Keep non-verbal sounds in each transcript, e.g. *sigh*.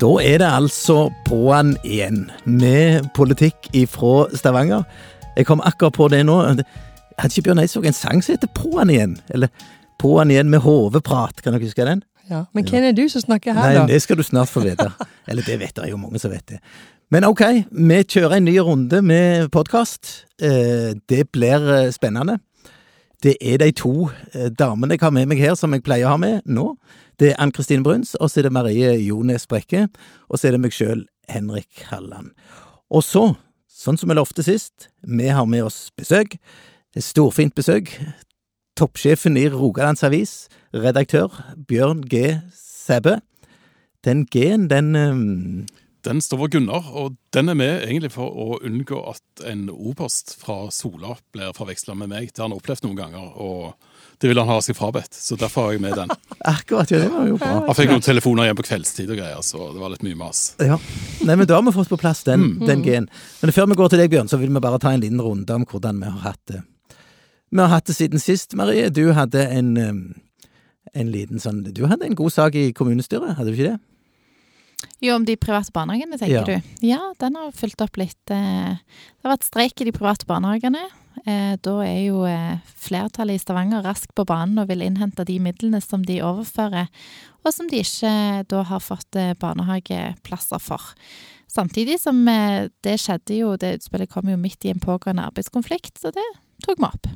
Da er det altså på'n igjen, med politikk ifra Stavanger. Jeg kom akkurat på det nå. Hadde ikke Bjørn Eidsvåg en sang som heter På'n igjen? Eller På'n igjen med hoveprat, kan dere huske den? Ja, Men hvem er du som snakker her, Nei, da? det skal du snart få vite. Eller det vet det jo mange som vet det. Men ok, vi kjører en ny runde med podkast. Det blir eh, spennende. Det er de to eh, damene jeg har med meg her, som jeg pleier å ha med nå. Det er Ann Kristine Bruns, og så er det Marie Jones Brekke, og så er det meg sjøl, Henrik Halland. Og så, sånn som vi lovte sist, vi har med oss besøk. Et storfint besøk. Toppsjefen i Rogalands Avis, redaktør Bjørn G. Sæbø. Den G-en, den eh, Den står for Gunnar, og den er med egentlig for å unngå at en O-post fra Sola blir forveksla med meg. Det har han opplevd noen ganger, og det vil han ha seg frabedt. Så derfor har jeg med den. *laughs* Akkurat, ja, det var jo bra. Han fikk noen telefoner hjem på kveldstid og greier, så det var litt mye mas. Ja. Nei, men da har vi fått på plass den, den G-en. Men før vi går til deg, Bjørn, så vil vi bare ta en liten runde om hvordan vi har hatt det. Vi har hatt det siden sist, Marie. Du hadde en, um, en liten sånn Du hadde en god sak i kommunestyret, hadde du ikke det? Jo, om de private barnehagene, tenker Ja. du? Ja, den har fulgt opp litt. eh, Det har vært streik i de private barnehagene. Eh, Da er jo eh, flertallet i Stavanger raskt på banen og vil innhente de midlene som de overfører, og som de ikke da har fått eh, barnehageplasser for. Samtidig som det skjedde jo, det utspillet kom jo midt i en pågående arbeidskonflikt, så det tok vi opp.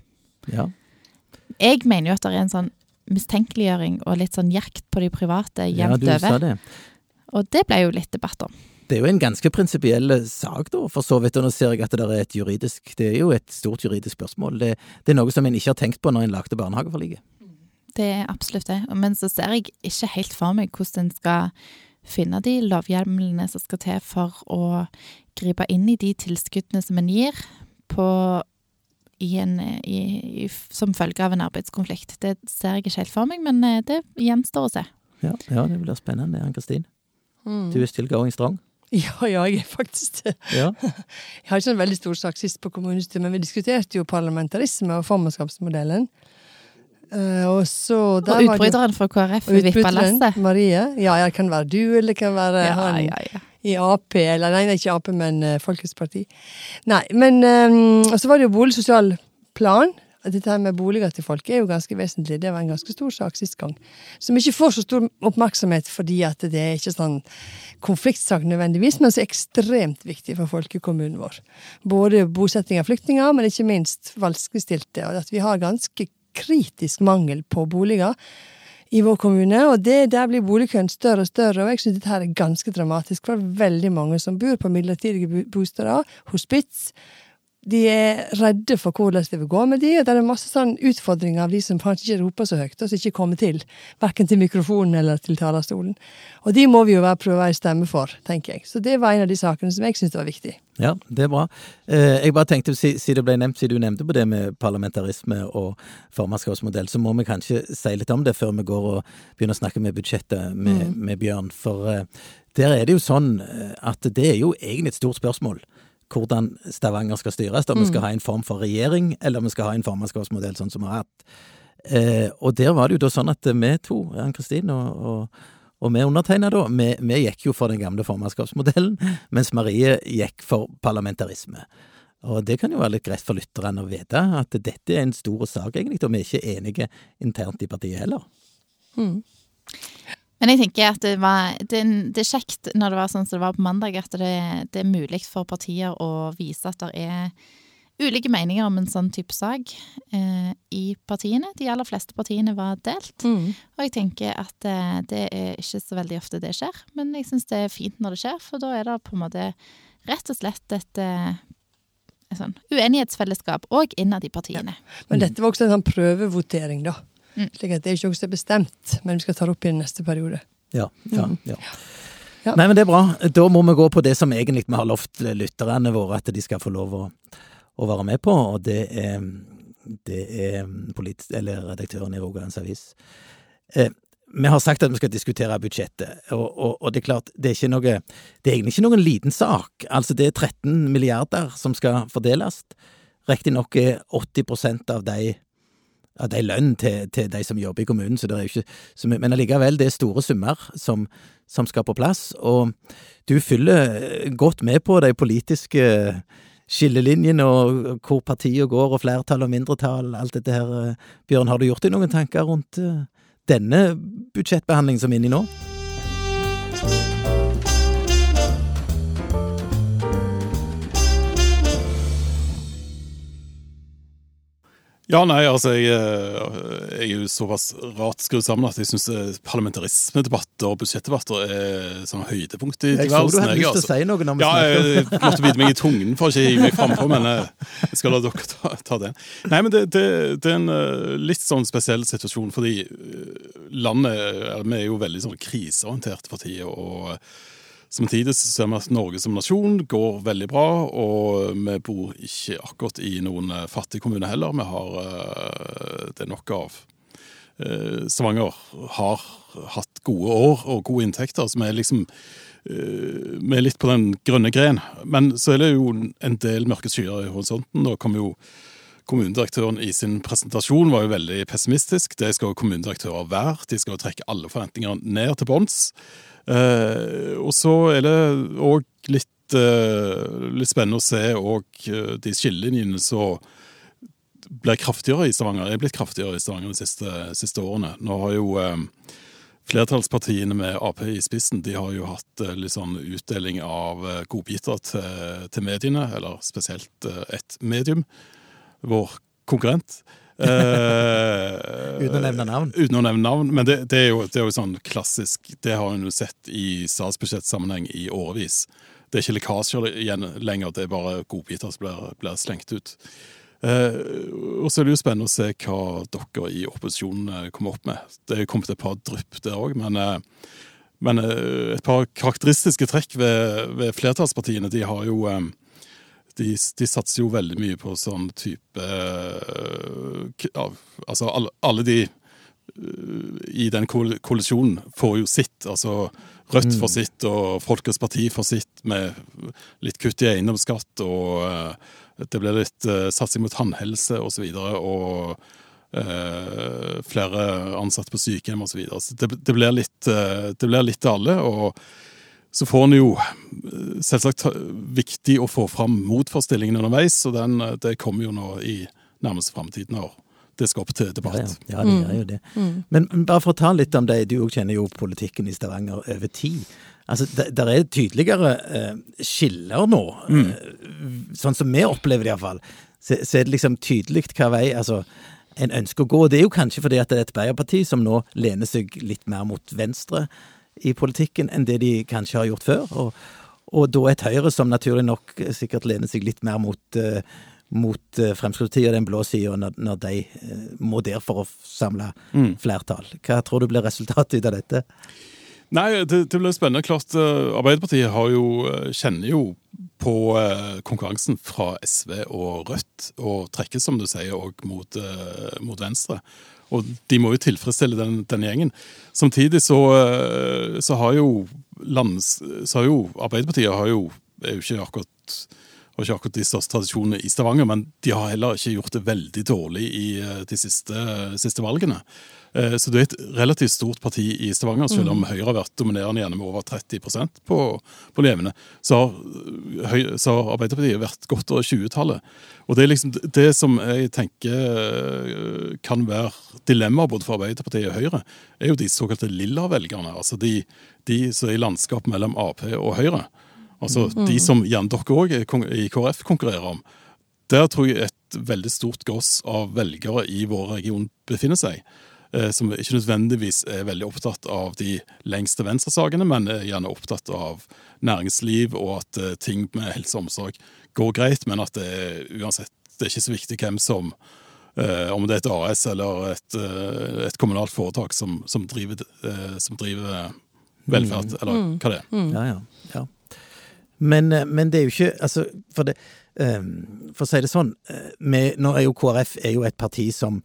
Ja. Jeg mener jo at det er en sånn mistenkeliggjøring og litt sånn jakt på de private ja, jevnt du sa det. Og det ble jo litt debatt om. Det er jo en ganske prinsipiell sak, da, for så vidt. Og nå ser jeg at det er et juridisk Det er jo et stort juridisk spørsmål. Det, det er noe som en ikke har tenkt på når en lagde barnehageforliket. Det er absolutt det. Men så ser jeg ikke helt for meg hvordan en skal finne de lovhjemlene som skal til for å gripe inn i de tilskuddene som en gir på, i en, i, i, som følge av en arbeidskonflikt. Det ser jeg ikke helt for meg, men eh, det gjenstår å se. Ja, ja, det blir spennende, Ann-Kristin. Mm. Du er still going strong. Ja, ja, jeg er faktisk det. Ja. *laughs* Jeg har ikke en veldig stor sak sist på kommunestyret, men vi diskuterte jo parlamentarisme og formannskapsmodellen. Eh, og så Og utbryteren fra KrF vil lasset. Marie. Ja, det kan være du, eller det kan være Ja, han ja, ja. i Ap. Eller nei, nei, ikke Ap, men uh, Folkets Parti. Nei, men um, Og så var det jo boligsosial plan. Dette her med boliger til folk er jo ganske vesentlig. Det var en ganske stor sak sist gang. Som ikke får så stor oppmerksomhet fordi at det er ikke sånn konfliktsak nødvendigvis, men så ekstremt viktig for folkekommunen vår. Både bosetting av flyktninger, men ikke minst vanskeligstilte. Og at vi har ganske kritisk mangel på boliger i vår kommune, og det, der blir boligkøen større og større. Og jeg syns dette her er ganske dramatisk, for er veldig mange som bor på midlertidige bo- bosteder, hospits. De er redde for hvordan det vil gå med de, og det er masse sånn utfordringer av de som kanskje ikke roper så høyt, og som ikke kommer til, verken til mikrofonen eller til talerstolen. Og de må vi jo være prøve å være stemme for, tenker jeg. Så det var en av de sakene som jeg syntes var viktig. Ja, det er bra. Eh, jeg bare tenkte, Siden det ble nevnt, siden du nevnte på det med parlamentarisme og formannskapsmodell, så må vi kanskje si litt om det før vi går og begynner å snakke med budsjettet med, med Bjørn. For eh, der er det jo sånn eh, at det er jo egentlig et stort spørsmål hvordan Stavanger skal styres. Om vi skal ha en form for regjering, eller om vi skal ha en formannskapsmodell sånn som vi har hatt. Eh, og der var det jo da sånn at vi to, Ann-Kristin og, og og vi undertegna da, vi, vi gikk jo for den gamle formannskapsmodellen, mens Marie gikk for parlamentarisme. Og det kan jo være litt greit for lytterne å vite, at dette er en stor sak, egentlig, og vi er ikke enige internt i partiet heller. Men jeg tenker at det, var, det, det er kjekt når det var sånn som det var på mandag, at det, det er mulig for partier å vise at det er ulike meninger om en sånn type sak eh, i partiene. De aller fleste partiene var delt. Og jeg tenker at eh, det er ikke så veldig ofte det skjer, men jeg syns det er fint når det skjer, for da er det på en måte rett og slett et, eh, sånn uenighetsfellesskap òg innad i partiene. Men dette var også en sånn prøvevotering, da. Mm. Slik at det er ikke noe som er bestemt, men vi skal ta det opp i den neste periode. Ja, ja, ja. Ja. Nei, men det er bra. Da må vi gå på det som egentlig vi har lovt lytterne våre at de skal få lov å, å være med på, og det er, det er polit eller redaktøren i Rogalands Avis. Eh, vi har sagt at vi skal diskutere budsjettet, og, og, og det er klart, det er, ikke noe, det er egentlig ikke noen liten sak. Altså, det er 13 milliarder som skal fordeles. Riktignok er 80% av de av er lønn til, til de som jobber i kommunen, så det er ikke mye, men allikevel, det er store summer som, som skal på plass, og du fyller godt med på de politiske skillelinjene og hvor partiene går, og flertall og mindretall, alt dette her. Bjørn, har du gjort deg noen tanker rundt denne budsjettbehandlingen som er inne i nå? Ja, nei, altså jeg, eh, jeg er jo såpass rart skrudd sammen at jeg syns eh, parlamentarismedebatter og budsjettdebatter er sånn høydepunkt i tilværelsen. Jeg så du hadde lyst til å altså. si noe når vi Ja, jeg måtte bite meg i tungen for å ikke hive meg frampå, men eh, jeg skal la dere ta, ta den. Nei, men det, det, det, er en litt sånn spesiell situasjon, fordi landet Vi er jo veldig sånn kriseorientert for tida. og Samtidig ser vi at Norge som nasjon går veldig bra, og vi bor ikke akkurat i noen eh, fattig kommune heller. Vi har eh, det nok av. Eh, Stavanger har hatt gode år og gode inntekter, så vi er liksom vi er litt på den grønne gren. Men så er det jo en del mørke skyer i horisonten. Da kom jo Kommunedirektøren i sin presentasjon var jo veldig pessimistisk. Det skal jo kommunedirektører være. De skal jo trekke alle forventningene ned til bunns. Eh, og så er det òg litt, eh, litt, spennende å se òg eh, de skillelinjene som blir kraftigere i Stavanger. Er blitt kraftigere i Stavanger de siste, siste årene. Nå har jo flertallspartiene med Ap i spissen de har jo hatt litt sånn utdeling av godbiter til, til mediene, eller spesielt ett medium, vår konkurrent. Uh, *laughs* uten å nevne navn? Uten å nevne navn, Men det, det, er jo, det, er jo, sånn klassisk Det har en jo sett i statsbudsjettsammenheng i årevis. Det er ikke lekkasjer igjen lenger, det er bare godbiter som blir, blir, slengt ut. Uh, og så er det jo spennende å se hva dere i opposisjonen eh, kommer opp med. Det er kommet et par drypp der òg, men, uh, men et par karakteristiske trekk ved, ved flertallspartiene. De har jo de, de, satser jo veldig mye på sånn type uh, Altså alle, alle de uh, i den koalisjonen får jo sitt. Altså Rødt får mm. sitt, og Folkets Parti får sitt, med litt kutt i eiendomsskatt, og uh, det blir litt satsing mot tannhelse osv. Og, så videre, og flere ansatte på sykehjem osv. Så, videre. så det, det, blir litt, det blir litt til alle. og så får en jo eh, selvsagt viktig å få fram motforestillingene underveis, og den, eh, det kommer jo nå i nærmeste framtid når det skal opp til debatt. Ja, ja. ja det gjør jo det. Mm. mm. Men bare for å ta litt om deg, du òg kjenner jo politikken i Stavanger over tid. Altså, Der er tydeligere eh, skiller nå, mm. eh, sånn som vi opplever det iallfall. Så, så er det liksom tydelig hva vei altså, en ønsker å gå. Det er jo kanskje fordi at det er et Arbeiderparti som nå lener seg litt mer mot venstre i politikken enn det de kanskje har gjort før. Og, og da et Høyre som naturlig nok sikkert lener seg litt mer mot, uh, mot uh, Fremskrittspartiet og den blå sida når, når, de uh, må der for å samle mm. flertall. Hva tror du blir resultatet ut av dette? Nei, det, det blir spennende. Klart, Arbeiderpartiet jo, kjenner jo på konkurransen fra SV og Rødt, og trekker, som du sier, òg mot, mot Venstre. Og de må jo tilfredsstille den, den gjengen. Samtidig så, eh, så, har lands, så har jo Arbeiderpartiet har jo, er jo ikke akkurat har ikke akkurat de største tradisjonene i Stavanger, men de har heller ikke gjort det veldig dårlig i eh, de siste, siste valgene. Eh, så det er et relativt stort parti i Stavanger, selv om mm. Høyre har vært dominerende gjerne med over 30 på, på levende. Så har, så har Arbeiderpartiet vært godt over 20-tallet. Og det er liksom det som jeg tenker eh, kan være dilemmaet både for Arbeiderpartiet og Høyre, er jo de såkalte lilla-velgerne. Altså de, de som er i landskap mellom Ap og Høyre. Altså mm. de som gjerne dere òg i KrF konkurrerer om. Der tror jeg et veldig stort goss av velgere i vår region befinner seg. Eh, som ikke nødvendigvis er veldig opptatt av de lengste venstresakene, men er gjerne opptatt av næringsliv og at eh, ting med helse og omsorg går greit, men at det er, uansett det er ikke så viktig hvem som eh, Om det er et AS eller et, et kommunalt foretak som, som, driver, som driver, velferd, mm. eller hva det er. Mm. Ja, ja, ja. Men, men, det er jo ikke Altså, for, det, for å si det sånn, med, nå er jo KrF er jo et parti som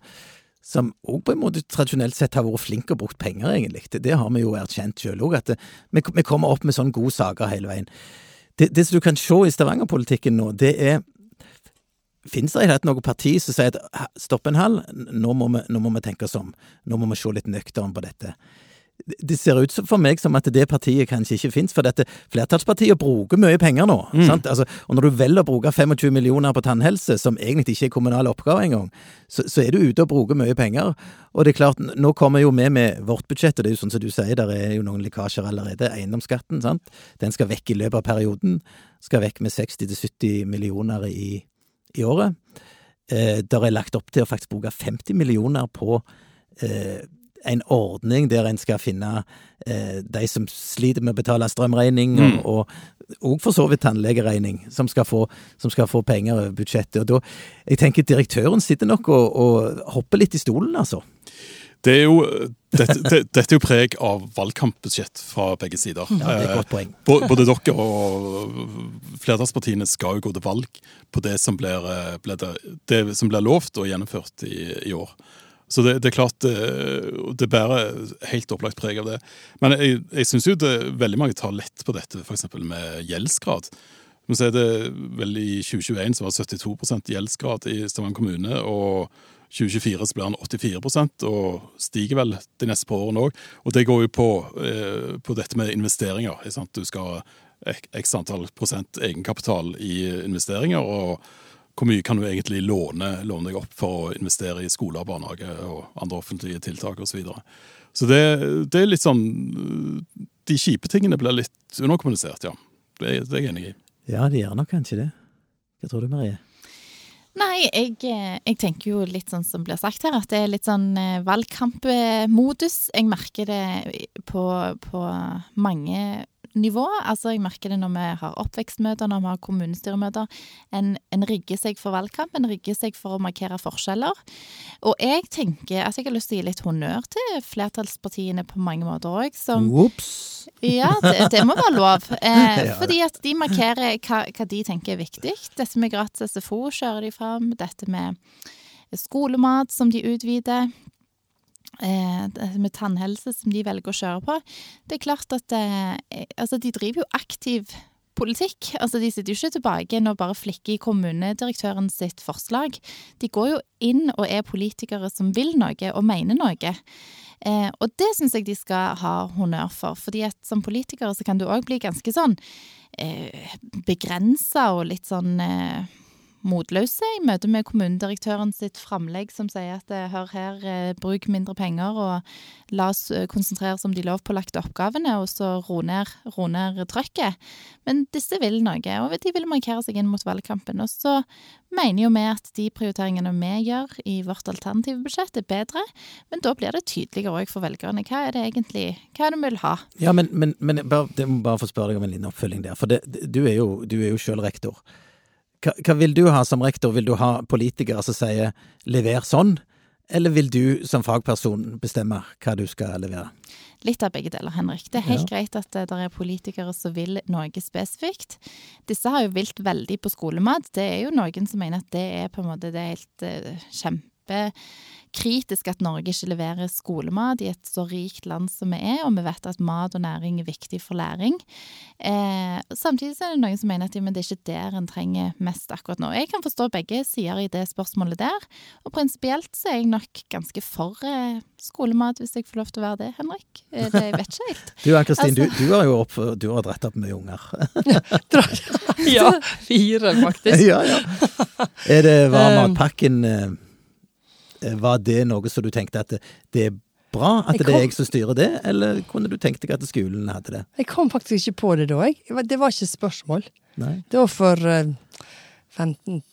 som òg på en måte tradisjonelt sett har vært flink og brukt penger, egentlig. Det, har vi jo erkjent sjøl òg, at det, vi, kommer opp med sånne gode saker hele veien. Det, det som du kan se i Stavanger-politikken nå, det er Finnes det i det noe parti som sier at stopp en hal, nå nå må vi tenke oss om, nå må vi se litt nøkternt på dette? Det ser ut for meg som at det partiet kanskje ikke fins, for dette flertallspartiet bruker mye penger nå. Mm. sant? Altså, og når du velger å bruke 25 millioner på tannhelse, som egentlig ikke er kommunal oppgave engang, så, så er du ute og bruker mye penger. Og det er klart, nå kommer jo vi med vårt budsjett, og det er jo sånn som du sier, der er jo noen lekkasjer allerede. Eiendomsskatten, sant. Den skal vekk i løpet av perioden. Skal vekk med 60-70 millioner i, i året. Eh, der er lagt opp til å faktisk bruke 50 millioner på eh, en ordning der en skal finne eh, de som sliter med å betale strømregning, Mm. og, og, for så vidt tannlegeregning, som skal få, som skal få penger over budsjettet. Og da, jeg tenker direktøren sitter nok og, og hopper litt i stolen, altså. Det er jo, dette, det, dette er jo preg av valgkampbudsjett fra begge sider. Ja, det er et Eh, godt poeng. Både dere og flertallspartiene skal jo gå til valg på det som blir, eh, det, det som blir lovt og gjennomført i, i år. Så det, det er klart det, det bærer helt opplagt preg av det. Men jeg, jeg syns jo det, veldig mange tar lett på dette, f.eks. med gjeldsgrad. Men så er det vel I 2021 så var det 72 gjeldsgrad i Stavanger kommune. og 2024 så blir den 84% og stiger vel de neste par årene òg. Og det går jo på, eh, på dette med investeringer. Du skal ha x antall prosent egenkapital i investeringer. og hvor mye kan du egentlig låne, låne deg opp for å investere i skole og barnehage og andre offentlige tiltak osv. Så, videre. så det, det er litt sånn De kjipe tingene blir litt underkommunisert, ja. Det, er- det er jeg enig i. Ja, de gjør nok kanskje det. Hva tror du, Marie? Nei, jeg, eh, jeg tenker jo litt sånn som blir sagt her, at det er litt sånn eh, valgkampmodus. Jeg merker det på, på mange nivå. Altså, jeg merker det når vi har oppvekstmøter, når vi har kommunestyremøter. En, en rigger seg for valgkamp, en rigger seg for å markere forskjeller. Og jeg tenker at jeg har lyst til å gi litt honnør til flertallspartiene på mange måter òg, som Ops! ja, det, det må være lov. *laughs* Eh, fordi at de markerer hva, hva de tenker er viktig. Dette med gratis SFO kjører de fram. Dette med skolemat som de utvider. Eh, dette med tannhelse som de velger å kjøre på. Det er klart at eh, altså de driver jo aktiv politikk. Altså De sitter jo ikke tilbake og bare flikker i kommunedirektøren sitt forslag. De går jo inn og er politikere som vil noe og mener noe. Eh, og det syns jeg de skal ha honnør for, fordi at som politiker så kan du òg bli ganske sånn eh, begrensa og litt sånn eh, motløse i møte med kommunedirektøren sitt framlegg som sier at eh, hør her, eh, bruk mindre penger og la oss eh, konsentrere oss om de lovpålagte oppgavene, og så ro ned, ro ned trøkket. Men disse vil noe, og de vil markere seg inn mot valgkampen. Og så mener jo vi at de prioriteringene vi gjør i vårt alternative budsjett er bedre, men da blir det tydeligere òg for velgerne. Hva er det egentlig hva er det vi vil ha? Ja, men, men, men bare, jeg må bare få spørre deg om en liten oppfølging der. For det, du er jo, du jo sjøl rektor. Hva, hva vil du ha som rektor? Vil du ha politikere som sier 'lever sånn', eller vil du som fagperson bestemme hva du skal levere? Litt av begge deler, Henrik. Det er helt greit at det er politikere som vil noe spesifikt. Disse har jo vilt veldig på skolemat. Det er jo noen som mener at det er på en måte det er helt uh, kjempekritisk at Norge ikke leverer skolemat i et så rikt land som vi er, og vi vet at mat og næring er viktig for læring. Eh, samtidig så er det noen som mener at ja, men det er ikke der en trenger mest akkurat nå. Jeg kan forstå begge sider i det spørsmålet der, og prinsipielt så er jeg nok ganske for eh, skolemat, hvis jeg får lov til å være det, Henrik. Eh, det, jeg vet ikke helt. *laughs* Du Ann-Kristin, Altså- du, du har jo opp, du har dratt opp mye unger. *laughs* *laughs* Ja, fire, faktisk. ja, ja. Er det, var Um. matpakken eh, Var det noe som du tenkte at det, er bra at kom, det er jeg som styrer det, eller kunne du tenkt deg at skolen hadde det? Jeg kom faktisk ikke på det da, jeg. Det var ikke et spørsmål. Nei? Det var for eh,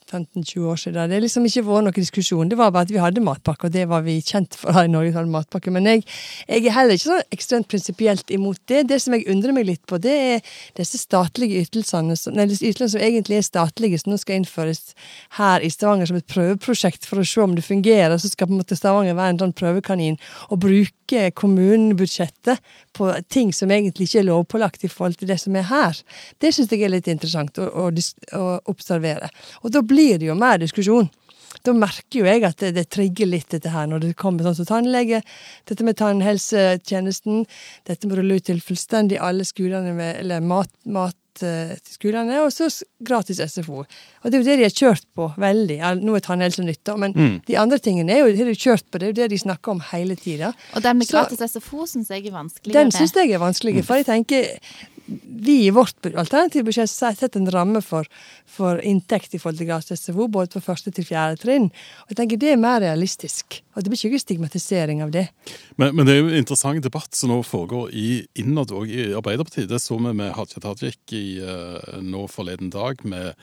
15-20 år siden. Det har liksom ikke vært noen diskusjon. Det var bare at vi hadde matpakke, og det var vi kjent for her i Norge. hadde matpakke. Men jeg, jeg er heller ikke så ekstremt prinsipielt imot det. Det som jeg undrer meg litt på, det er disse statlige ytelsene, nei, disse ytelsene som egentlig er statlige, som nå skal innføres her i Stavanger som et prøveprosjekt for å se om det fungerer. Så skal på en måte Stavanger være en sånn prøvekanin og bruke kommunebudsjettet på ting som egentlig ikke er lovpålagt i forhold til det som er her. Det syns jeg er litt interessant å, å, å observere. Og da blir det jo mer diskusjon. Da merker jo jeg at det, det trigger litt dette her, når det kommer sånn som tannlege, dette med tannhelsetjenesten, dette med å rulle ut til fullstendig alle skolene med eller mat, mat eh, til skolene, og så gratis SFO. Og det er jo det de har kjørt på veldig. Nå er tannhelse nytta, men Mm. de andre tingene er jo, det de kjørt på, det er jo det de snakker om hele tida. Og den med Så- gratis SFO syns jeg er vanskeligere. Den syns jeg er vanskelig, for jeg tenker vi i vårt alternative budsjett setter en ramme for, for inntekt i forhold til gratis SFO, både fra første til fjerde trinn. Og jeg tenker det er mer realistisk. Og det blir ikke stigmatisering av det. Men, men det er jo en interessant debatt som nå foregår i, innad og i Arbeiderpartiet. Det så vi med Hadia Tajik i, uh, nå forleden dag, med,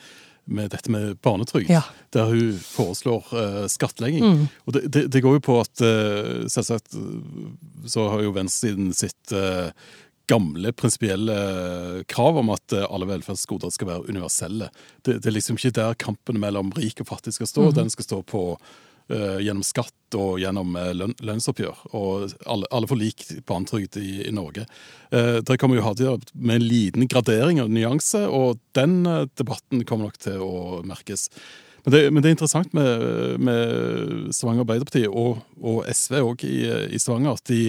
med dette med barnetrygd. Ja. Der hun foreslår uh, skattlegging. Og det, det, det går jo på at uh, selvsagt så har jo venstresiden sitt eh, gamle prinsipielle krav om at eh, alle velferdsgoder skal være universelle. Det, det er liksom ikke der kampen mellom rik og fattig skal stå. Den skal stå på uh, gjennom skatt og gjennom eh, lønn, lønnsoppgjør. Og alle, alle får lik barnetrygd i, i Norge. Uh, der kommer jo Hadia med en liten gradering og nyanse, og den eh, debatten kommer nok til å merkes. Men det, men det er interessant med, med Stavanger Arbeiderparti og, og SV òg i, i Stavanger at de,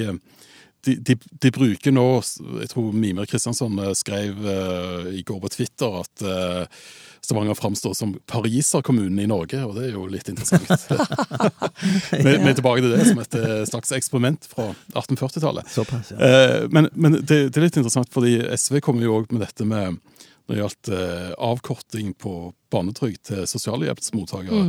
de, de, de bruker nå Jeg tror Mimer Kristiansson eh, skrev uh, i går på Twitter at uh, Stavanger framstår som pariserkommunen i Norge, og det er jo litt interessant. *laughs* *laughs* Vi er tilbake til det som et slags eksperiment fra 1840-tallet. Såpass, ja. Uh, men men det, det er litt interessant, fordi SV kommer jo òg med dette med når det gjaldt eh, avkorting på barnetrygd til sosialhjelpsmottakere,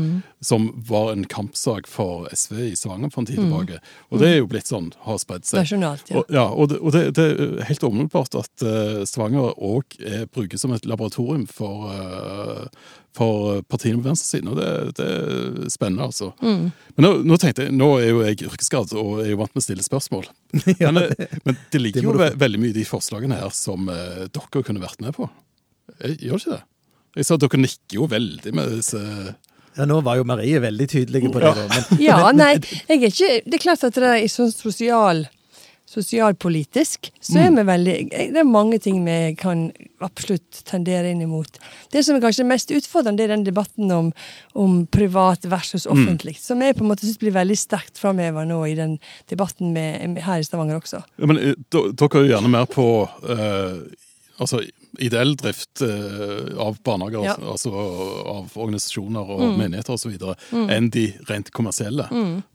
som var en kampsak for SV i Stavanger for en tid tilbake. Og det er jo blitt sånn, har spredd seg. Nasjonalt, ja. Og, ja, og, det, og det, det er helt åpenbart at uh, Stavanger òg brukes som et laboratorium for, uh, for partiene på venstresiden, og det, det er spennende, altså. Mm. Men nå, nå tenkte jeg, nå er jo jeg yrkesskadd og er jo vant med å stille spørsmål. *laughs* men, men det ligger det jo ve veldig mye i de forslagene her som uh, dere kunne vært med på. Jeg, gjør ikke det? Jeg sa at dere nikker jo veldig med disse ja, nå var jo Marie veldig tydelig på det. Ja, Men, *laughs* Ja, nei, jeg er ikke Det er klart at det er sånn sosial sosialpolitisk, så er vi veldig Det er mange ting vi kan absolutt tendere inn imot. Det som er kanskje mest utfordrende, det er den debatten om, om privat versus offentlig, som jeg på en måte synes blir veldig sterkt framheva nå i den debatten med, med, her i Stavanger også. ja, men, eh, Dere er jo gjerne mer på eh, altså, ideell drift eh, av barnehager, Ja. altså av organisasjoner og menigheter osv., enn de rent kommersielle.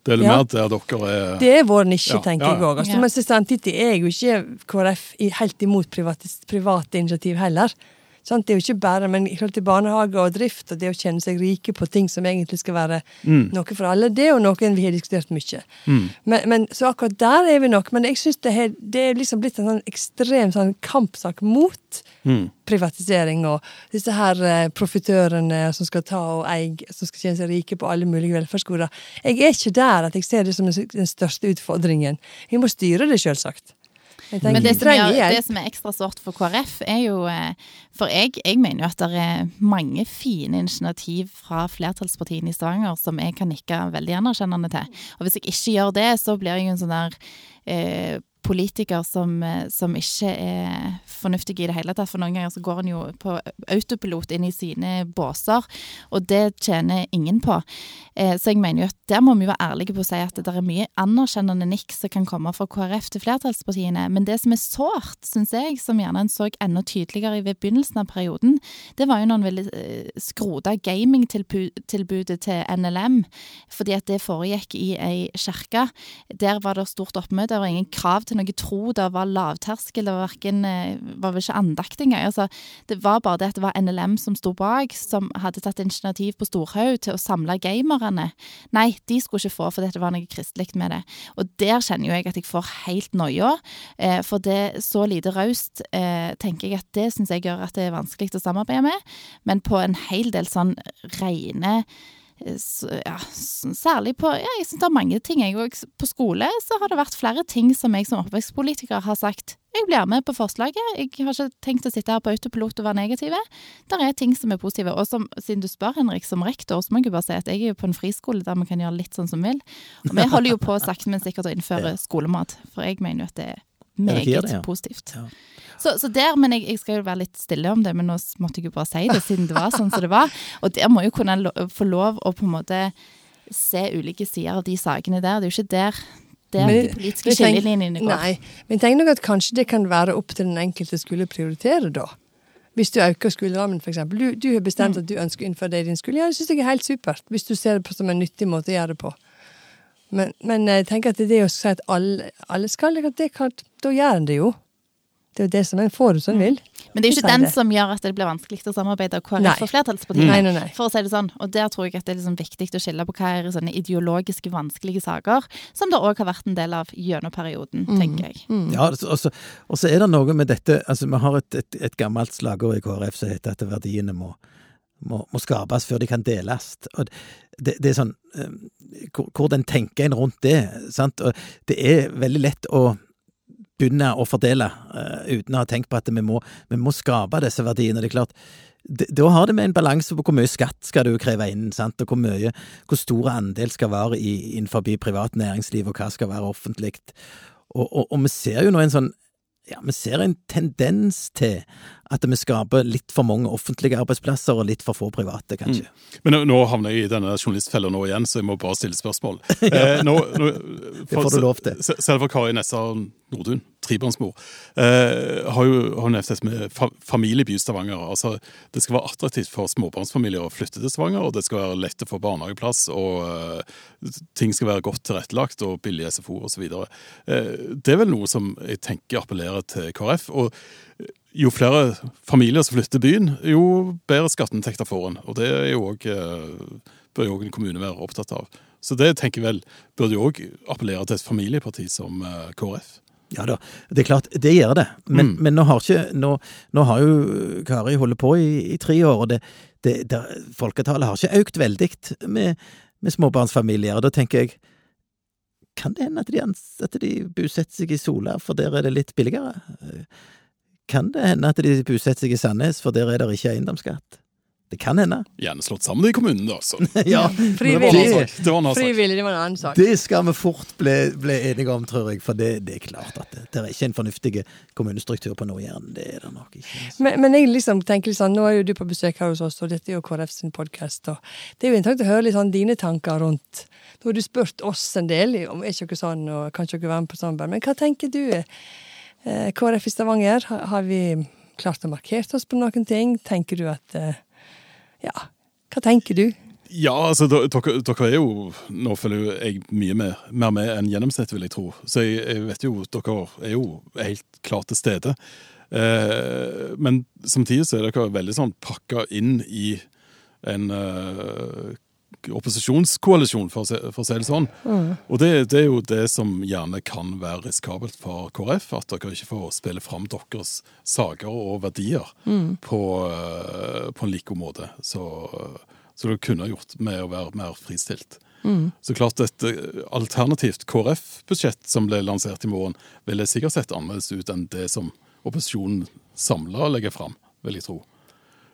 Det er jo Ja. mer der dere er Det er vår nisje, Ja, tenker ja, jeg òg. Altså, Ja. Men samtidig er jo ikke KrF helt imot privatis- private initiativ heller. Sant? Det er jo ikke bare, men i forhold til barnehage og drift og det å kjenne seg rike på ting som egentlig skal være noe for alle, det er jo noe vi har diskutert mye. Men, men, så akkurat der er vi nok. Men jeg syns det, det er liksom blitt en sånn ekstrem sånn kampsak mot privatisering og disse her eh, profitørene som skal ta og eie, som skal tjene seg rike på alle mulige velferdsgoder. Jeg er ikke der at jeg ser det som den den største utfordringen. Vi må styre det, selvsagt. Men det som, er, det som er ekstra sårt for KrF, er jo eh, For jeg, jeg mener jo at det er mange fine initiativ fra flertallspartiene i Stavanger som jeg kan nikke veldig anerkjennende til. Og hvis jeg ikke gjør det, så blir jeg en sånn der eh, politiker som, eh, som ikke er fornuftig i det hele tatt. For noen ganger så går en jo på autopilot inn i sine båser, og det tjener ingen på. Eh, så jeg mener jo at der må vi være ærlige på å si at det er mye anerkjennende nikk som kan komme fra KrF til flertallspartiene. Men det som er sårt, syns jeg, som gjerne en så enda tydeligere ved begynnelsen av perioden, det var jo når en ville skrote skrota gamingtilbudet til NLM, fordi at det foregikk i ei kirke. Der var det stort oppmøte, det var ingen krav til noe tro, det var lavterskel, det var, hverken, eh, var vel ikke andakt engang. Altså, det var bare det at det var NLM som sto bak, som hadde tatt initiativ på Storhaug til å samle gamerne. Nei, de skulle ikke få, for dette var noe kristelig med det. Og der kjenner jo jeg at jeg får helt noia, eh, for det så lite raust, eh, tenker jeg at det syns jeg gjør at det er vanskelig å samarbeide med. Men på en hel del sånn rene ja, særlig på ja, Jeg syns det er mange ting. Jeg, og på skole så har det vært flere ting som jeg som oppvekstpolitiker har sagt jeg blir med på forslaget. Jeg har ikke tenkt å sitte her på autopilot og være negative. Det er ting som er positive. Og som, siden du spør, Henrik, som rektor, så må jeg jo bare si at jeg er jo på en friskole der vi kan gjøre litt sånn som vi vil. Og vi holder jo på sakte, men sikkert å innføre *laughs* skolemat. For jeg mener jo at det er meget det, ja. positivt. Ja. Så, så der, men jeg, jeg skal jo være litt stille om det, men nå måtte jeg jo bare si det, siden det var sånn som det var. Og der må jo kunne lo få lov å på en måte se ulike sider av de sakene der. Det er jo ikke der, der Men- de politiske skillelinjene går. Nei, men tenk nok at kanskje det kan være opp til den enkelte skulle prioritere, da. Hvis du øker skolerammen, f.eks. Du, du har bestemt at du ønsker å innføre det i din skole. Ja, det syns jeg er helt supert, hvis du ser det på som en nyttig måte å gjøre det på. Men, men jeg tenker at det å si at alle, alle skal, det kan, da gjør en det jo. Det er jo det som en får det som en vil. Men det er jo ikke den som gjør at det blir vanskelig å samarbeide av KrF og flertallspartiene. Nei, nei, nei. For å si det sånn. Og der tror jeg at det er liksom viktig å skille på hva er sånne ideologiske vanskelige saker, som det òg har vært en del av gjennom perioden, Mm. tenker jeg. Ja, altså- og så og så er det noe med dette altså Vi har et, et, et gammelt slagord i KrF som heter at verdiene må, må, må skapes før de kan deles. Og det, det er sånn eh, hvor, Hvordan tenker en rundt det? Sant? Og det er veldig lett å begynne å fordele uh, uten å ha tenkt på at vi må, vi må skape disse verdiene. Det er klart, Da har det med en balanse på hvor mye skatt skal du kreve inn, sant? og hvor mye, hvor stor andel skal være i, innenfor privat næringsliv, og hva skal være offentlig. Og, og, og vi ser jo nå en sånn ja, vi ser en tendens til at vi skaper litt for mange offentlige arbeidsplasser og litt for få private, kanskje. Men nå, nå havner jeg i denne journalistfella nå igjen, så jeg må bare stille spørsmål. *laughs* eh, nå, nå, Det får du lov til. Selv for Kari Nessa Nordun, trebarnsmor, eh, har jo har nevnt dette med fa familieby Stavanger. Altså, det skal være attraktivt for småbarnsfamilier å flytte til Stavanger, og det skal være lett å få barnehageplass, og eh, ting skal være godt tilrettelagt, og billig SFO osv. Eh, det er vel noe som jeg tenker appellerer til KrF. og jo flere familier som flytter byen, jo bedre skatteinntekter får en. Og det er også, eh, bør jo også en kommune være opptatt av. Så det tenker jeg vel burde jo òg appellere til et familieparti som eh, KrF. Ja da, det er klart, det gjør det. Men, Mm. men nå, har ikke, nå, nå har jo Kari holdt på i, i tre år, og det, det, det, folketallet har ikke økt veldig med, med småbarnsfamilier. Og da tenker jeg, kan det hende at de, at de bosetter seg i Sola, for der er det litt billigere? Kan det hende at de bosetter seg i Sandnes, for der er det ikke eiendomsskatt? Det kan hende. Gjerne slått sammen i kommunen, da. Så. *laughs* ja, var en Frivillig. Det var en annen sak. Det skal vi fort bli, bli enige om, tror jeg. For det, det er klart at det, det er ikke en fornuftig kommunestruktur på Nord-Jæren. Det er det nok ikke. Men, men jeg liksom tenker litt sånn, nå er jo du på besøk her hos oss, og dette er jo KrF sin podkast. Det er jo interessant å høre litt sånn dine tanker rundt Nå har du spurt oss en del om er ikke dere sånn, og kan ikke dere være med på samarbeid. Men hva tenker du? KrF i Stavanger, har, vi klart å markere oss på noen ting? Tenker du at eh, Ja, hva tenker du? Ja, altså, dere, dere er jo Nå følger jeg mye mer, mer med enn gjennomsnittet, vil jeg tro. Så jeg, jeg vet jo dere er jo helt klart til stede. Eh, men samtidig så er dere veldig sånn pakka inn i en eh, opposisjonskoalisjon, for for å si det sånn. Og det, det er jo det som gjerne kan være risikabelt for KrF, at dere ikke får spille fram deres saker og verdier på, eh, på en like måte. Så, så dere kunne gjort med å være mer fristilt. Så klart et eh, alternativt KrF-budsjett som ble lansert i morgen, ville sikkert sett annerledes ut enn det som opposisjonen samla legger fram, vil jeg tro.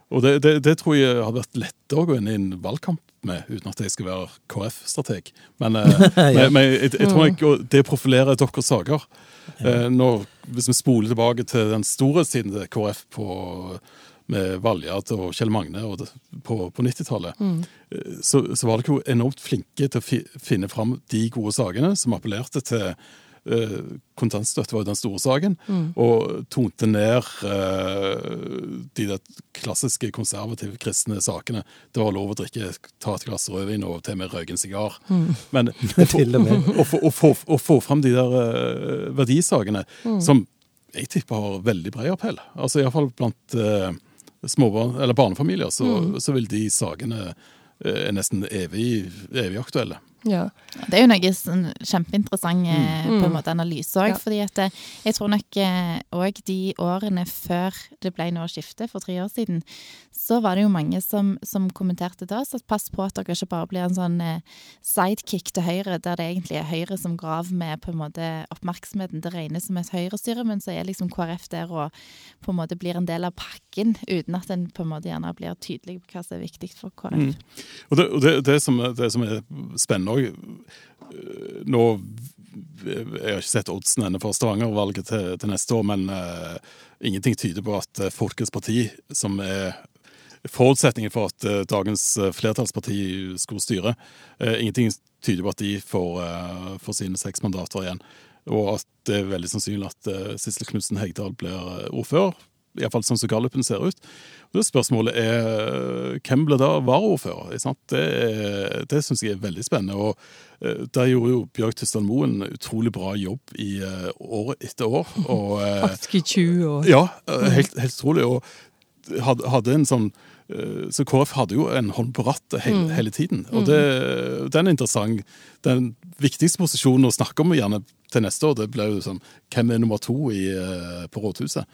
Og det, det, det tror jeg har vært lettere å gå inn i en valgkamp med, uten at jeg skal være KrF-strateg. *laughs* Men, ja. men, men jeg, jeg tror ikke det profilerer deres saker. Eh, når, hvis vi spoler tilbake til den store siden til KrF på, med Valjat og Kjell Magne og det, på, på 90-tallet, mm. så, så var dere jo enormt flinke til å fi, finne fram de gode sakene som appellerte til eh, kontantstøtte var jo den store saken, og tonte ned eh, de der klassiske konservative kristne sakene. Det var lov å drikke, ta et glass rødvin og til og med røyke en sigar. Men *laughs* å få, fram de der eh, verdisakene som jeg tipper har veldig bred appell. Altså Iallfall blant uh, småbarn, eller barnefamilier, så, så vil de sakene eh, er nesten evig, evig aktuelle. Ja. Det er jo noe sånn kjempeinteressant mm. på en Mm. måte analyse òg. Ja. fordi at eh, jeg tror nok òg de årene før det ble noe skifte, for tre år siden, så var det jo mange som, som kommenterte da så pass på at dere ikke bare blir en sånn eh, sidekick til Høyre, der det egentlig er Høyre som graver med på en måte oppmerksomheten. Det regnes som et Høyre-styre, men så er liksom KrF der og på en måte blir en del av pakken, uten at en på en måte gjerne blir tydelig på hva som er viktig for KrF. Mm. Og det, og det, det, som, det som er spennende òg Nå Jeg har ikke sett oddsen ennå for Stavanger-valget til, til neste år, men uh, ingenting tyder på at eh, Folkets parti, som er forutsetningen for at uh, dagens eh, flertallsparti skulle styre, uh, ingenting tyder på at de får, eh, får sine seks mandater igjen. Og at det er veldig sannsynlig at Sissel Knutsen Hegdal blir eh, ordfører. Iallfall sånn som gallupen ser ut. Og det Spørsmålet er hvem blir da varaordfører? Det, er- det syns jeg er veldig spennende. og eh, Der gjorde jo Bjørg Tysdal Moen en utrolig bra jobb i eh, år etter år. og... eh, Faktisk i 20 år. ja, eh, helt, helt utrolig. Og hadde, hadde en sånn eh, Så KrF hadde jo en hånd på rattet hele, hele tiden. Og det, den er interessant. Den viktigste posisjonen å snakke om gjerne til neste år, det blir jo sånn Hvem er nummer to i, eh, på rådhuset?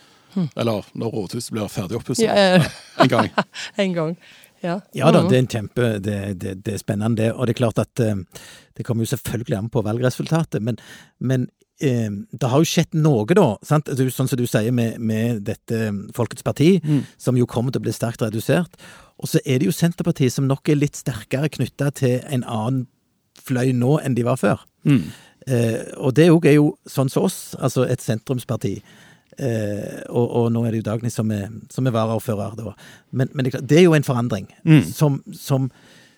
Eller når rådhuset blir ferdig oppusset Ja, ja. *laughs* en gang. *laughs* En gang. Ja, Ja da, Mhm. det er en kjempe Det, det, det er spennende, det. Og det er klart at eh, det kommer jo selvfølgelig an på valgresultatet, men, men eh, det har jo skjedd noe, da. Sant? Du, sånn som du sier med, med dette eh, Folkets Parti, som jo kommer til å bli sterkt redusert. Og så er det jo Senterpartiet som nok er litt sterkere knytta til en annen fløy nå enn de var før. Mm. Eh, og det òg er jo sånn som oss, altså et sentrumsparti. Eh, og, og nå er det jo Dagny som er, som er varaordfører, da. Men, men det, det er jo en forandring som, som,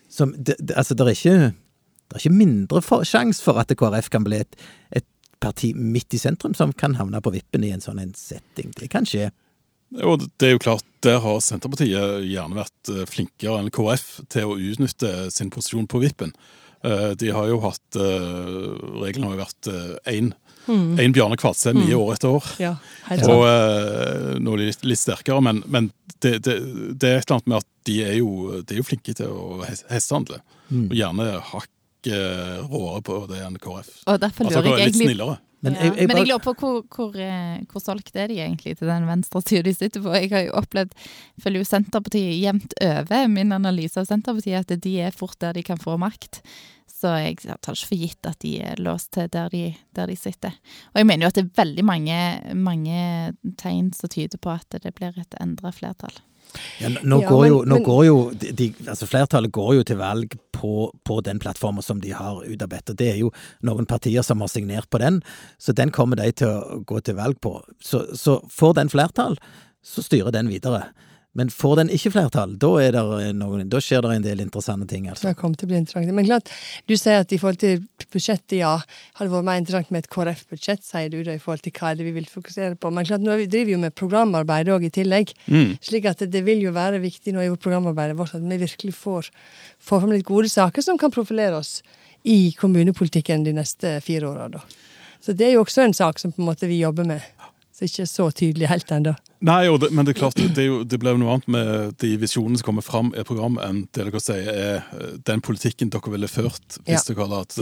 som det, det, Altså, det er ikke det er ikke mindre sjanse for at KrF kan bli et, et parti midt i sentrum som kan havne på vippen i en sånn en setting. Det kan skje. Og det er jo klart, Der har Senterpartiet gjerne vært eh, flinkere enn KrF til å utnytte sin posisjon på vippen. Eh, De har jo hatt Reglene Regelen har jo vært én en Bjarne Kvadsheim i år etter år. ja. Og eh, nå er de litt, litt sterkere, men, men det, det, det er et eller annet med at de er jo, de er jo flinke til å hestehandle. Mm. Og gjerne hakk eh, råere på det enn KrF. Og derfor Altså lurer jeg litt snillere. Men ja. jeg, jeg Men jeg lurer på hvor, hvor, eh, hvor solgt er de egentlig til den venstresida de sitter på. Jeg har jo opplevd, følger jo Senterpartiet jevnt over min analyse av Senterpartiet, at de er fort der de kan få makt. Så jeg tar ikke for gitt at de er låst til der de, der de sitter. Og jeg mener jo at det er veldig mange, mange tegn som tyder på at det blir et endra flertall. Ja, nå, Ja, går men- jo, nå men- går jo de, altså Flertallet går jo til valg på, på den plattformen som de har utarbeidet. Det er jo noen partier som har signert på den, så den kommer de til å gå til valg på. Så, så får den flertall, så styrer den videre. Men får den ikke flertall, da, er det noen, da skjer det en del interessante ting. altså. Det kommer til å bli interessant. Men klart, du sier at i forhold til budsjettet, ja, hadde vært mer interessant med et KrF-budsjett, sier du da, i forhold til hva det vi vil fokusere på. Men klart, nå driver vi jo med programarbeid òg i tillegg. Slik at det, det vil jo være viktig nå i programarbeidet vårt at vi virkelig får, får fram litt gode saker som kan profilere oss i kommunepolitikken de neste fire åra, da. Så det er jo også en sak som på en måte vi jobber med. Så ikke så tydelig helt ennå. Nei, det, men det er klart, det, er jo, det ble jo noe annet med de visjonene som kommer fram i et program, enn det dere sier er eh, den politikken dere ville ført hvis Ja, dere hadde hatt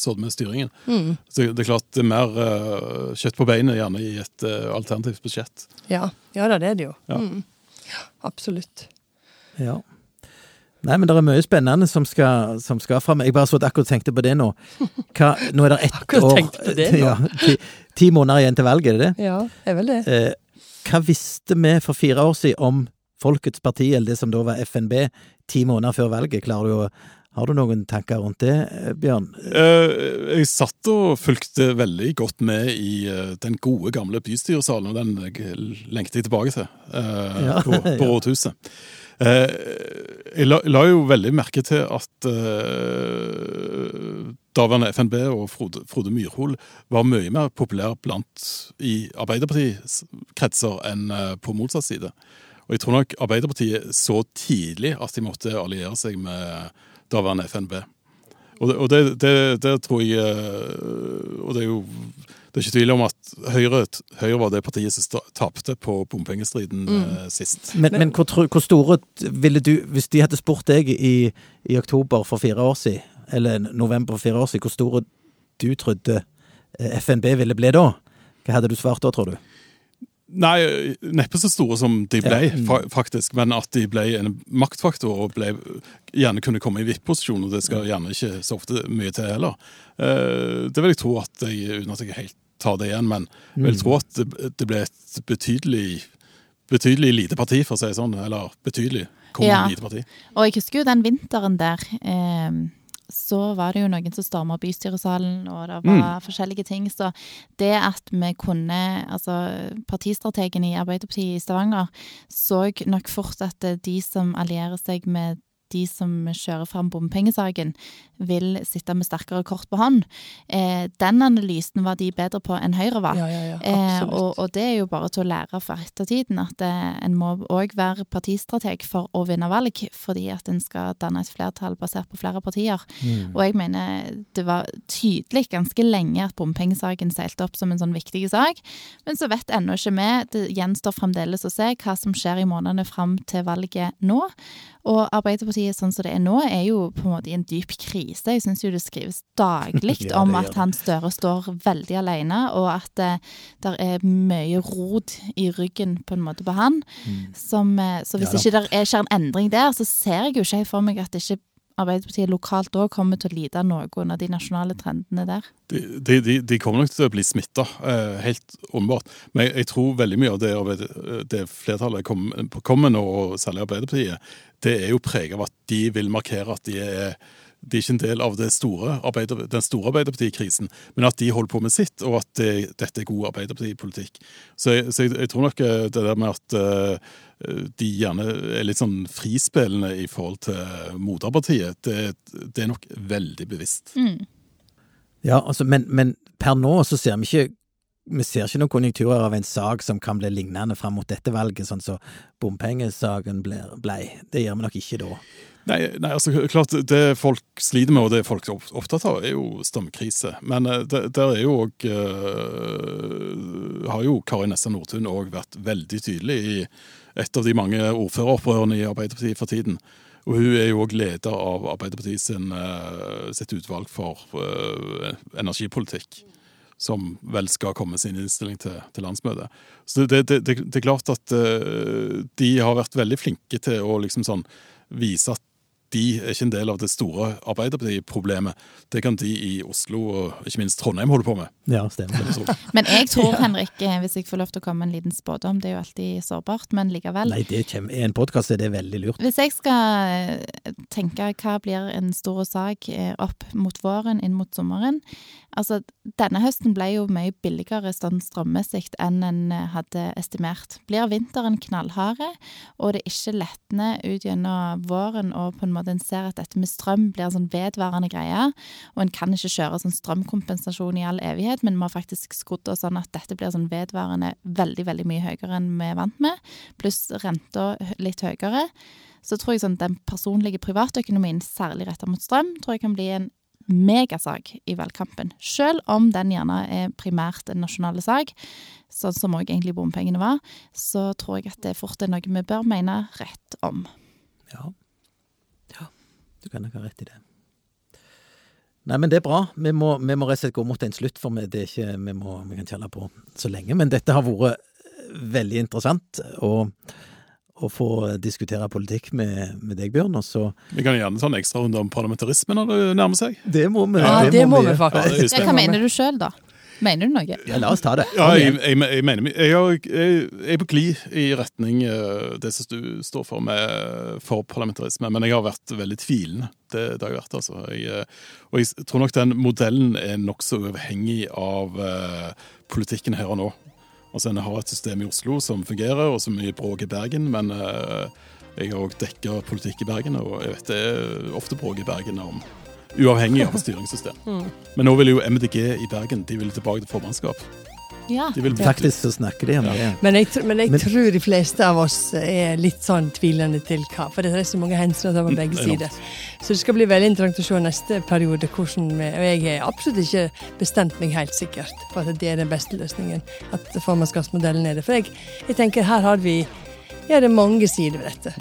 sittet med styringen. Så det er klart det er mer eh, kjøtt på beinet gjerne i et eh, alternativt budsjett. Ja. ja da, det er det jo. Ja. Mm. Absolutt. Ja. Nei, men det er mye spennende som skal, som skal fram. Jeg bare så at akkurat tenkte på det nå. Hva, nå er det ett *laughs* Akkurat år på det nå. *laughs* Ja, ti, ti måneder igjen til valget, er det det? Ja, er vel det. Eh, hva visste vi for fire år siden om Folkets Parti, eller det som da var FNB, ti måneder før valget? Klarer du å Har du noen tanker rundt det, eh, Bjørn? Eh, jeg satt og fulgte veldig godt med i eh, den gode, gamle bystyresalen, og den lengter jeg tilbake til, eh, Ja, på, *laughs* på ja. rådhuset. Eh, jeg la, la jo veldig merke til at eh, daværende FNB og Frode, Frode Myrhol var mye mer populær blant i Arbeiderpartiets kretser enn eh, på motsatt side. Og jeg tror nok Arbeiderpartiet så tidlig at de måtte alliere seg med daværende FNB. Og det, og det, det, det tror jeg eh, Og det er jo det er ikke tvil om at Høyre, Høyre var det partiet som tapte på bompengestriden mm. sist. Men, men hvor, hvor store ville du Hvis de hadde spurt deg i, i oktober for fire år siden, eller november for fire år siden, hvor store du trodde eh, FNB ville bli da? Hva hadde du svart da, tror du? Nei, neppe så store som de ble, Ja, mm. faktisk. Men at de ble en maktfaktor og ble, gjerne kunne komme i vipp-posisjon. Og det skal gjerne ikke så ofte mye til heller. Eh, det vil jeg tro at jeg, uten at jeg helt tar det igjen, men jeg Mm. vil tro at det, ble et betydelig Betydelig lite parti, for å si det sånn. Eller betydelig kom Ja. lite parti. Og jeg husker jo den vinteren der. Eh, så var det jo noen som storma bystyresalen, og det var forskjellige ting. Så det at vi kunne Altså, partistrategen i Arbeiderpartiet i Stavanger så nok fort at de som allierer seg med de som kjører fram bompengesaken, vil sitte med sterkere kort på hånd. Eh, den analysen var de bedre på enn Høyre var. Ja, ja, ja, Eh, og, og det er jo bare til å lære for ettertiden at det, en må òg være partistrateg for å vinne valg, fordi at en skal danne et flertall basert på flere partier. Mm. Og jeg mener det var tydelig ganske lenge at bompengesaken seilte opp som en sånn viktig sak, men så vet ennå ikke vi. Det gjenstår fremdeles å se hva som skjer i månedene fram til valget nå. Og Arbeiderpartiet sånn som det er nå, er jo på en måte i en dyp krise. Jeg syns jo det skrives daglig *laughs* Ja, om at Hans han Støre står veldig alene, og at eh, der er mye rod i ryggen på en måte på han. Som, eh, så hvis Mm. Ja ikke det er, skjer en endring der, så ser jeg jo ikke for meg at ikke Arbeiderpartiet lokalt òg kommer til å lide noen av de nasjonale trendene der. De, de, de, de kommer nok til å bli smitta, eh, helt åpenbart. Men jeg, jeg tror veldig mye av det, det flertallet kommer kommer nå, og særlig Arbeiderpartiet, det er jo preget av at de vil markere at de er de er ikke en del av det store arbeider, den store Arbeiderpartikrisen, men at de holder på med sitt, og at det, dette er god Arbeiderpartipolitikk. Så, jeg, så jeg, jeg tror nok eh, det der med at uh, de gjerne er litt sånn frispillende i forhold til moderpartiet, det, det er nok veldig bevisst. Ja, altså, men, men per nå så ser vi ikke vi ser ikke noen konjunkturer av en sak som kan bli lignende fram mot dette valget, sånn som bompengesaken ble. Det gjør vi nok ikke da. Nei, nei, altså klart Det folk sliter med, og det folk er opptatt av, er jo strømkrise. Men eh, der er jo òg Har jo Kari Nessa Nordtun òg vært veldig tydelig i et av de mange ordføreropprørene i Arbeiderpartiet for tiden. Og hun er jo òg leder av Arbeiderpartiet sin, eh, sitt utvalg for eh, energipolitikk. Som vel skal komme sin innstilling til, til landsmøtet. Så det, det, det, det er klart at eh, de har vært veldig flinke til å liksom sånn vise at de er ikke en del av det store Arbeiderparti-problemet. Det kan de i Oslo og ikke minst Trondheim holde på med. Ja, stemmer. *laughs* Men jeg tror, Henrik, eh, hvis jeg får lov til å komme med en liten spådom, det er jo alltid sårbart, men likevel. Nei, det kommer, I en podkast er det veldig lurt. Hvis jeg skal eh, tenke hva blir en stor sak eh, opp mot våren, inn mot sommeren Altså, denne høsten ble jo mye billigere sånn strømmessig enn en hadde estimert. Blir vinteren knallhard, og det ikke letner ut gjennom våren, og på en måte en ser at dette med strøm blir en sånn vedvarende greie, og en kan ikke kjøre sånn strømkompensasjon i all evighet, men vi har faktisk skrudd oss sånn at dette blir sånn vedvarende veldig, veldig mye høyere enn vi er vant med, pluss renta litt høyere så tror jeg sånn den personlige privatøkonomien, særlig retta mot strøm, tror jeg kan bli en megasak i valgkampen. Selv om den gjerne er primært en nasjonal sak, sånn som òg egentlig bompengene var, så tror jeg at det fort er noe vi bør mene rett om. Ja. Du kan nok ha rett i det. Nei, men det er bra. Vi må, vi må rett og slett gå mot en slutt, for vi, det er ikke, vi, må, vi kan ikke holde på så lenge. Men dette har vært veldig interessant å, å få diskutere politikk med, med deg, Bjørn. Og så Vi kan gjerne ta en ekstrarunde om parlamentarisme når det nærmer seg. Det må vi. Ja, det må vi Ja, faktisk. det er hva mener du sjøl, da? Mener du noe? Ja, la oss ta det. Ja, jeg, jeg, jeg mener Jeg, er på glid i retning eh, det som du står for med for parlamentarisme, men jeg har vært veldig tvilende. Det, det har jeg vært, altså. Jeg, eh, og jeg tror nok den modellen er nokså uavhengig av uh, politikken her og nå. Altså, En har et system i Oslo som fungerer, og så mye bråk i Bergen, men uh, jeg har òg dekka politikk i Bergen, og jeg vet det er ofte bråk i Bergen om Uavhengig av styringssystem. Men nå vil jo MDG i Bergen de vil tilbake til formannskap. Ja. De vil Faktisk så snakker de om det. Men jeg, men jeg Men- tror de fleste av oss er litt sånn tvilende til hva. For det er så mange hensyn å ta på begge Mm, sider. Så det skal bli veldig interessant å se neste periode hvordan vi Og jeg har absolutt ikke bestemt meg helt sikkert på at det er den beste løsningen. At formannskapsmodellen er det. For jeg, jeg tenker her har vi ja, det er mange sider ved dette.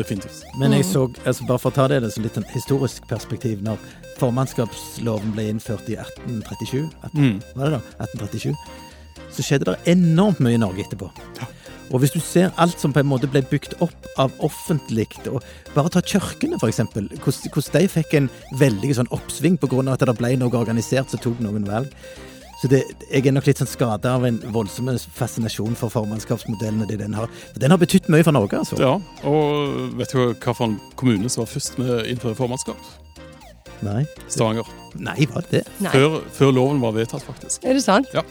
Definitivt. Men jeg Mm. så, altså bare for å ta det i litt historisk perspektiv, når formannskapsloven ble innført i 1837, 18, Mm. var det da? 1837, så skjedde det enormt mye i Norge etterpå. Og hvis du ser alt som på en måte ble bygd opp av offentlig, og bare ta kirkene eksempel, hvordan, de fikk en veldig sånn oppsving av at det ble noe organisert som tok noen valg. Så det, jeg er nok litt sånn skada av en voldsom fascinasjon for formannskapsmodellen og det den har. For den har betydd mye for Norge, altså. Ja, og vet du hva for en kommune som var først med å innføre formannskap? Nei. Stavanger. Nei, var det det? Før, før loven var vedtatt, faktisk. Er det sant? Ja.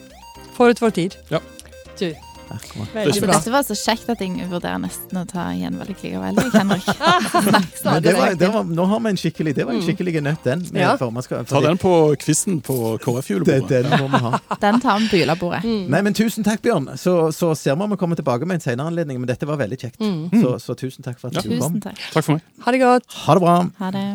Forut for tid. Ja. Du, Bra. Dette var så kjekt at jeg vurderer nesten å ta gjenvalg likevel, Henrik. *laughs* Men det var, det var, nå har vi en skikkelig Det var en skikkelig nøtt, den. Med Ja. Ta den på quizen på Det, KrF-julebordet. den må vi ha. *laughs* Den tar vi på julebordet. Nei, men tusen takk, Bjørn. Så, så ser vi om vi kommer tilbake med en senere anledning. Men dette var veldig kjekt. Så, så tusen takk for at du kom. Takk. Takk for meg. Ha det godt. Ha det bra. Ha det.